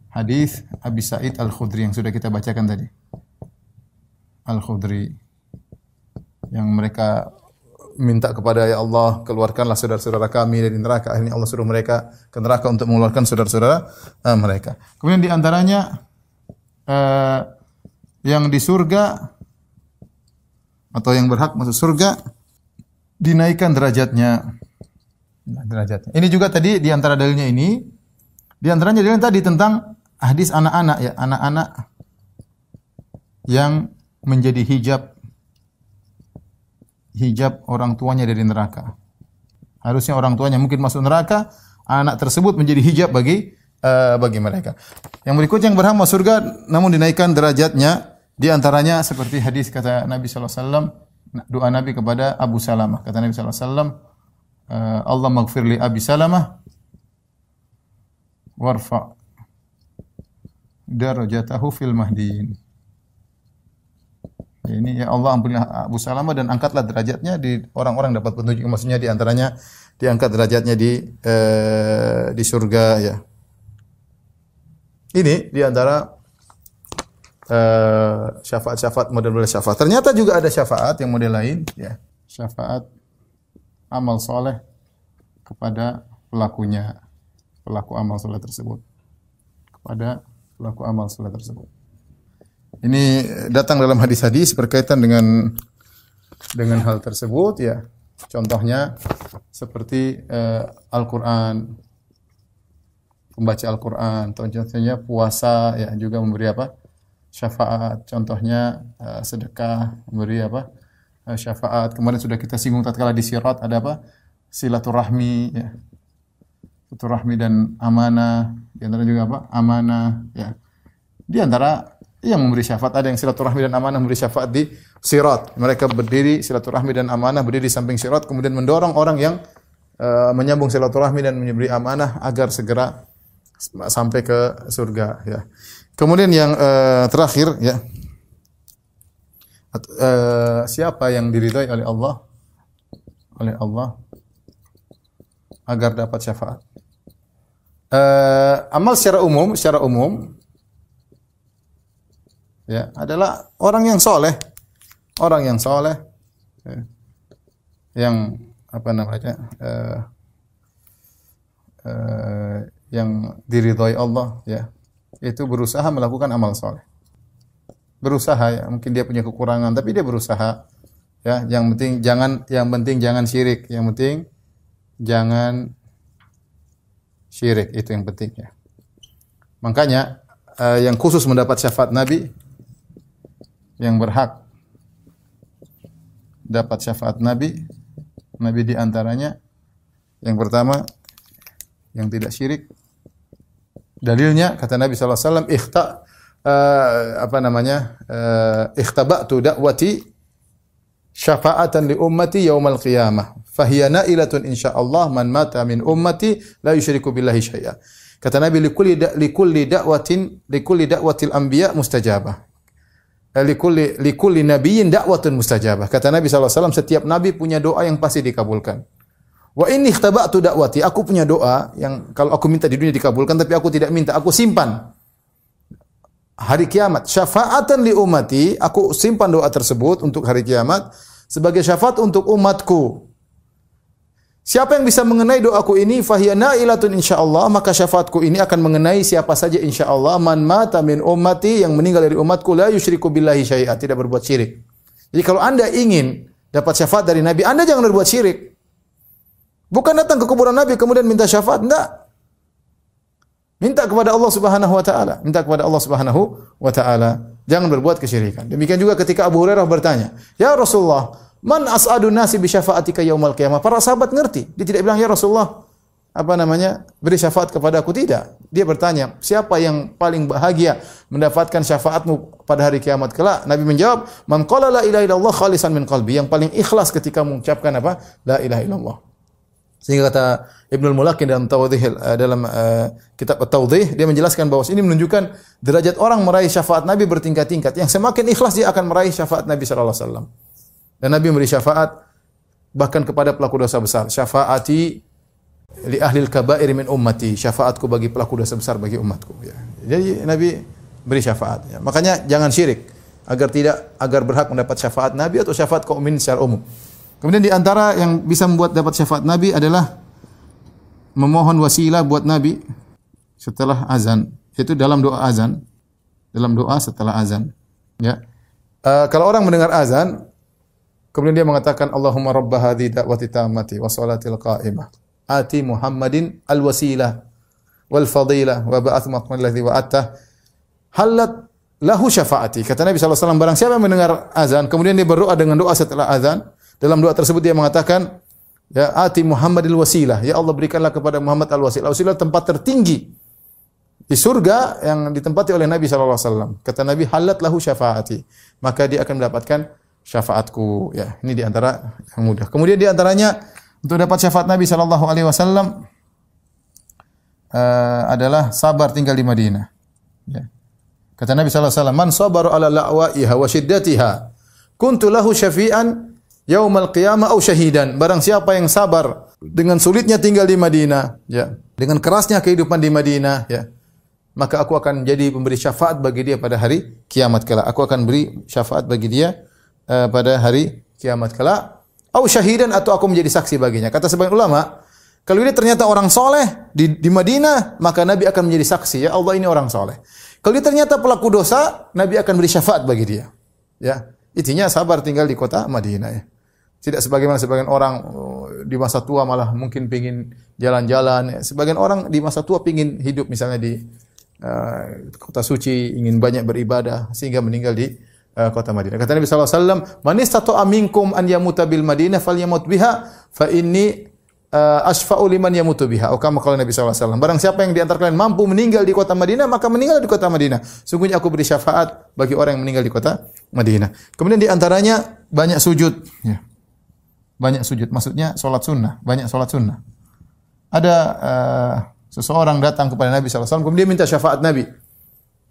Hadis Abu Sa'id Al-Khudri yang sudah kita bacakan tadi. Al-Khudri yang mereka minta kepada ya Allah keluarkanlah saudara-saudara kami dari neraka. Akhirnya Allah suruh mereka ke neraka untuk mengeluarkan saudara-saudara uh, mereka. Kemudian di antaranya uh, yang di surga atau yang berhak masuk surga dinaikkan derajatnya. Nah, derajatnya. Ini juga tadi di antara dalilnya ini di antaranya dalil tadi tentang hadis anak-anak ya, anak-anak yang menjadi hijab hijab orang tuanya dari neraka. Harusnya orang tuanya mungkin masuk neraka, anak tersebut menjadi hijab bagi uh, bagi mereka. Yang berikut yang berhak masuk surga namun dinaikkan derajatnya di antaranya seperti hadis kata Nabi sallallahu alaihi wasallam doa Nabi kepada Abu Salamah. Kata Nabi sallallahu alaihi wasallam, uh, Allah maghfir li Abi Salamah warfa darajatahu fil mahdiin. Ini ya Allah ampunilah Abu Salamah dan angkatlah derajatnya di orang-orang dapat petunjuk maksudnya di antaranya diangkat derajatnya di eh, di surga ya. Ini di antara eh, syafaat-syafaat model-model syafaat. Ternyata juga ada syafaat yang model lain ya. Syafaat amal soleh kepada pelakunya, pelaku amal soleh tersebut. Kepada pelaku amal soleh tersebut. Ini datang dalam hadis-hadis berkaitan dengan dengan hal tersebut ya. Contohnya seperti uh, Al-Qur'an pembaca Al-Qur'an, contohnya puasa ya juga memberi apa? syafaat. Contohnya uh, sedekah memberi apa? Uh, syafaat. Kemarin sudah kita singgung tatkala di sirat ada apa? silaturahmi ya. Silaturahmi dan amanah, di antara juga apa? amanah ya. Di antara yang memberi syafaat ada yang silaturahmi dan amanah memberi syafaat di sirat. Mereka berdiri silaturahmi dan amanah berdiri di samping sirat kemudian mendorong orang yang uh, menyambung silaturahmi dan memberi amanah agar segera sampai ke surga ya. Kemudian yang uh, terakhir ya. Uh, siapa yang diridhai oleh Allah? Oleh Allah agar dapat syafaat. Uh, amal secara umum, secara umum ya adalah orang yang soleh, orang yang soleh, ya, yang apa namanya, uh, uh, yang diridhoi Allah, ya, itu berusaha melakukan amal soleh. Berusaha ya, mungkin dia punya kekurangan, tapi dia berusaha. Ya, yang penting jangan, yang penting jangan syirik, yang penting jangan syirik itu yang penting ya. Makanya uh, yang khusus mendapat syafaat Nabi yang berhak dapat syafaat Nabi. Nabi di antaranya yang pertama yang tidak syirik. Dalilnya kata Nabi wasallam ikhta uh, apa namanya? Uh, ikhtaba'tu da'wati syafa'atan li ummati yaumal qiyamah. Fahiya na'ilatun insyaallah man mata min ummati la yusyriku billahi syai'a. Kata Nabi likulli da, likulli da'watin likulli da'watil anbiya mustajabah. Likulli likulli nabiyyin da'watun mustajabah. Kata Nabi SAW, setiap nabi punya doa yang pasti dikabulkan. Wa inni ikhtaba'tu da'wati. Aku punya doa yang kalau aku minta di dunia dikabulkan, tapi aku tidak minta, aku simpan. Hari kiamat, syafa'atan li ummati, aku simpan doa tersebut untuk hari kiamat sebagai syafaat untuk umatku. Siapa yang bisa mengenai doaku ini fahiya nailatun insyaallah maka syafaatku ini akan mengenai siapa saja insyaallah man mata min ummati yang meninggal dari umatku la yusyriku billahi syai'a tidak berbuat syirik. Jadi kalau Anda ingin dapat syafaat dari Nabi, Anda jangan berbuat syirik. Bukan datang ke kuburan Nabi kemudian minta syafaat, enggak. Minta kepada Allah Subhanahu wa taala, minta kepada Allah Subhanahu wa taala. Jangan berbuat kesyirikan. Demikian juga ketika Abu Hurairah bertanya, "Ya Rasulullah, Man as'adu nasi bi syafaatika yaumal qiyamah. Para sahabat ngerti. Dia tidak bilang ya Rasulullah apa namanya? beri syafaat kepada aku tidak. Dia bertanya, siapa yang paling bahagia mendapatkan syafaatmu pada hari kiamat kelak? Nabi menjawab, "Man qala la ilaha illallah khalisan min qalbi." Yang paling ikhlas ketika mengucapkan apa? La ilaha illallah. Sehingga kata Ibnul Mulakin dalam Tawdih uh, dalam uh, kitab Tawdih dia menjelaskan bahwa ini menunjukkan derajat orang meraih syafaat Nabi bertingkat-tingkat. Yang semakin ikhlas dia akan meraih syafaat Nabi sallallahu alaihi wasallam. Dan Nabi memberi syafaat bahkan kepada pelaku dosa besar. Syafaati li ahli kabair min ummati. Syafaatku bagi pelaku dosa besar bagi umatku. Ya. Jadi Nabi beri syafaat. Ya. Makanya jangan syirik agar tidak agar berhak mendapat syafaat Nabi atau syafaat kaum mukminin secara umum. Kemudian di antara yang bisa membuat dapat syafaat Nabi adalah memohon wasilah buat Nabi setelah azan. Itu dalam doa azan. Dalam doa setelah azan. Ya. Uh, kalau orang mendengar azan, kemudian dia mengatakan Allahumma rabb hadhi da'wati tammati wa salatil qa'imah. Ati Muhammadin al-wasilah wal fadilah wa ba'ath maqam alladhi wa'attah. Halat lahu syafaati. Kata Nabi SAW, barang siapa yang mendengar azan, kemudian dia berdoa dengan doa setelah azan, dalam doa tersebut dia mengatakan, Ya ati Muhammadil wasilah. Ya Allah berikanlah kepada Muhammad al wasilah. Wasilah tempat tertinggi di surga yang ditempati oleh Nabi SAW. Kata Nabi, halat lahu syafaati. Maka dia akan mendapatkan syafaatku. Ya, ini di antara yang mudah. Kemudian di antaranya untuk dapat syafaat Nabi Shallallahu Alaihi Wasallam uh, adalah sabar tinggal di Madinah. Ya. Kata Nabi Shallallahu Alaihi Wasallam, man ala la'waiha wa shiddatiha, kuntu lahu syafi'an yaumal qiyamah au syahidan. Barang siapa yang sabar dengan sulitnya tinggal di Madinah, ya, dengan kerasnya kehidupan di Madinah, ya, maka aku akan jadi pemberi syafaat bagi dia pada hari kiamat kelak. Aku akan beri syafaat bagi dia uh, pada hari kiamat kelak. Au syahidan atau aku menjadi saksi baginya. Kata sebagian ulama, kalau dia ternyata orang soleh di, di Madinah, maka Nabi akan menjadi saksi. Ya Allah ini orang soleh. Kalau dia ternyata pelaku dosa, Nabi akan beri syafaat bagi dia. Ya, intinya sabar tinggal di kota Madinah. Ya. Tidak sebagaimana sebagian orang oh, di masa tua malah mungkin pingin jalan-jalan. Sebagian orang di masa tua pingin hidup misalnya di uh, kota suci, ingin banyak beribadah sehingga meninggal di uh, kota Madinah. Kata Nabi sallallahu alaihi wasallam, "Man istata'a minkum an yamuta bil Madinah falyamut biha fa inni uh, asfa'u liman yamutu biha." Atau kama Nabi sallallahu alaihi wasallam, barang siapa yang di antara kalian mampu meninggal di kota Madinah, maka meninggal di kota Madinah. Sungguhnya aku beri syafaat bagi orang yang meninggal di kota Madinah. Kemudian di antaranya banyak sujud, ya banyak sujud. Maksudnya sholat sunnah, banyak sholat sunnah. Ada uh, seseorang datang kepada Nabi SAW, kemudian minta syafaat Nabi.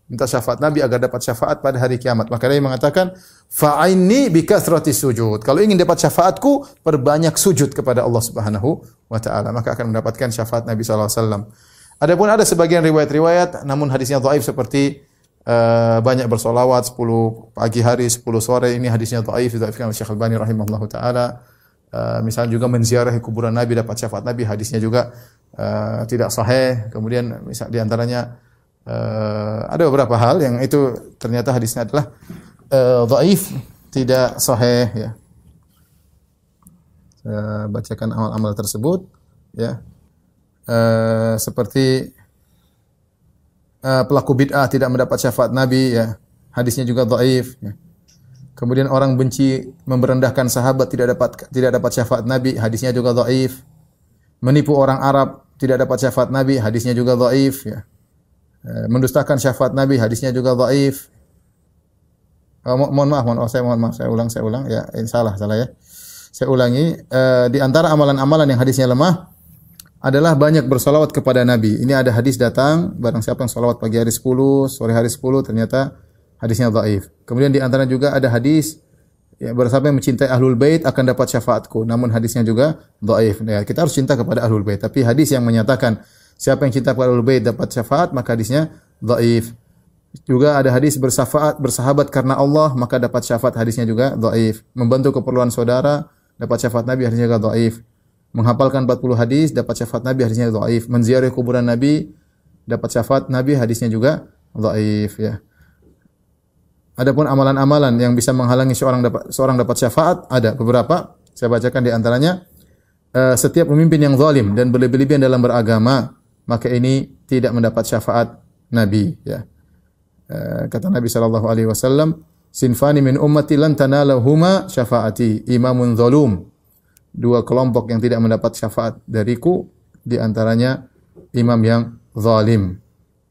Minta syafaat Nabi agar dapat syafaat pada hari kiamat. Maka dia mengatakan, fa'aini bikathrati sujud. Kalau ingin dapat syafaatku, perbanyak sujud kepada Allah Subhanahu wa taala, maka akan mendapatkan syafaat Nabi SAW. Adapun ada sebagian riwayat-riwayat namun hadisnya dhaif seperti uh, banyak bersolawat 10 pagi hari, 10 sore ini hadisnya dhaif didhaifkan oleh Syekh Al-Albani rahimahullahu taala. Uh, misalnya juga menziarahi kuburan Nabi dapat syafaat Nabi hadisnya juga uh, tidak sahih kemudian misal di antaranya uh, ada beberapa hal yang itu ternyata hadisnya adalah uh, dhaif tidak sahih ya saya bacakan amal-amal tersebut ya uh, seperti uh, pelaku bid'ah tidak mendapat syafaat Nabi ya hadisnya juga dhaif ya Kemudian orang benci memberendahkan sahabat tidak dapat tidak dapat syafaat Nabi, hadisnya juga dhaif. Menipu orang Arab tidak dapat syafaat Nabi, hadisnya juga dhaif ya. E, mendustakan syafaat Nabi, hadisnya juga dhaif. Oh, mo mohon maaf, mohon, oh, saya mohon maaf, saya ulang, saya ulang ya, ini salah, salah ya. Saya ulangi, e, di antara amalan-amalan yang hadisnya lemah adalah banyak bersolawat kepada Nabi. Ini ada hadis datang, barang siapa yang solawat pagi hari 10, sore hari 10, ternyata hadisnya dhaif. Kemudian di antara juga ada hadis ya bersama yang mencintai ahlul bait akan dapat syafaatku. Namun hadisnya juga dhaif. Ya, kita harus cinta kepada ahlul bait, tapi hadis yang menyatakan siapa yang cinta kepada ahlul dapat syafaat maka hadisnya dhaif. Juga ada hadis bersafaat bersahabat karena Allah maka dapat syafaat hadisnya juga dhaif. Membantu keperluan saudara dapat syafaat Nabi hadisnya juga dhaif. Menghafalkan 40 hadis dapat syafaat Nabi hadisnya dhaif. Menziarahi kuburan Nabi dapat syafaat Nabi hadisnya juga dhaif ya. Adapun amalan-amalan yang bisa menghalangi seorang dapat seorang dapat syafaat ada beberapa. Saya bacakan di antaranya uh, setiap pemimpin yang zalim dan berlebih-lebihan dalam beragama, maka ini tidak mendapat syafaat Nabi ya. Uh, kata Nabi sallallahu alaihi wasallam, "Sinfani min ummati lan tanalahuma syafaati, imamun zalum." Dua kelompok yang tidak mendapat syafaat dariku di antaranya imam yang zalim.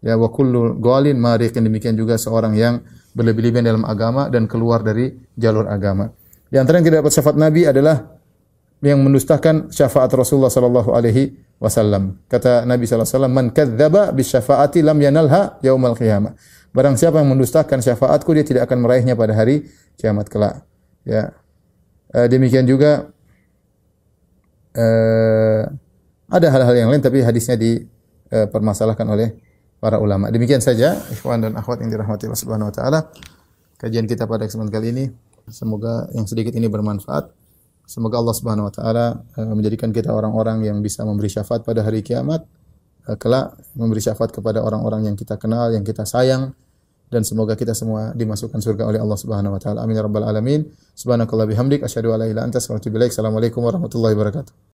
Ya wa kullu ghalin mariqin demikian juga seorang yang berlebih-lebihan dalam agama dan keluar dari jalur agama. Di antara yang tidak dapat syafaat Nabi adalah yang mendustakan syafaat Rasulullah sallallahu alaihi wasallam. Kata Nabi sallallahu alaihi wasallam, "Man kadzdzaba bisyafaati lam yanalha yaumal qiyamah." Barang siapa yang mendustakan syafaatku dia tidak akan meraihnya pada hari kiamat kelak. Ya. E, demikian juga e, ada hal-hal yang lain tapi hadisnya dipermasalahkan oleh para ulama. Demikian saja ikhwan dan akhwat yang dirahmati Allah Subhanahu wa taala. Kajian kita pada kesempatan kali ini semoga yang sedikit ini bermanfaat. Semoga Allah Subhanahu wa taala uh, menjadikan kita orang-orang yang bisa memberi syafaat pada hari kiamat, uh, kelak memberi syafaat kepada orang-orang yang kita kenal, yang kita sayang dan semoga kita semua dimasukkan surga oleh Allah Subhanahu wa taala. Amin ya rabbal alamin. Subhanakallah bihamdik asyhadu an la ilaha illa anta astaghfiruka wa atubu ilaik. Assalamualaikum warahmatullahi wabarakatuh.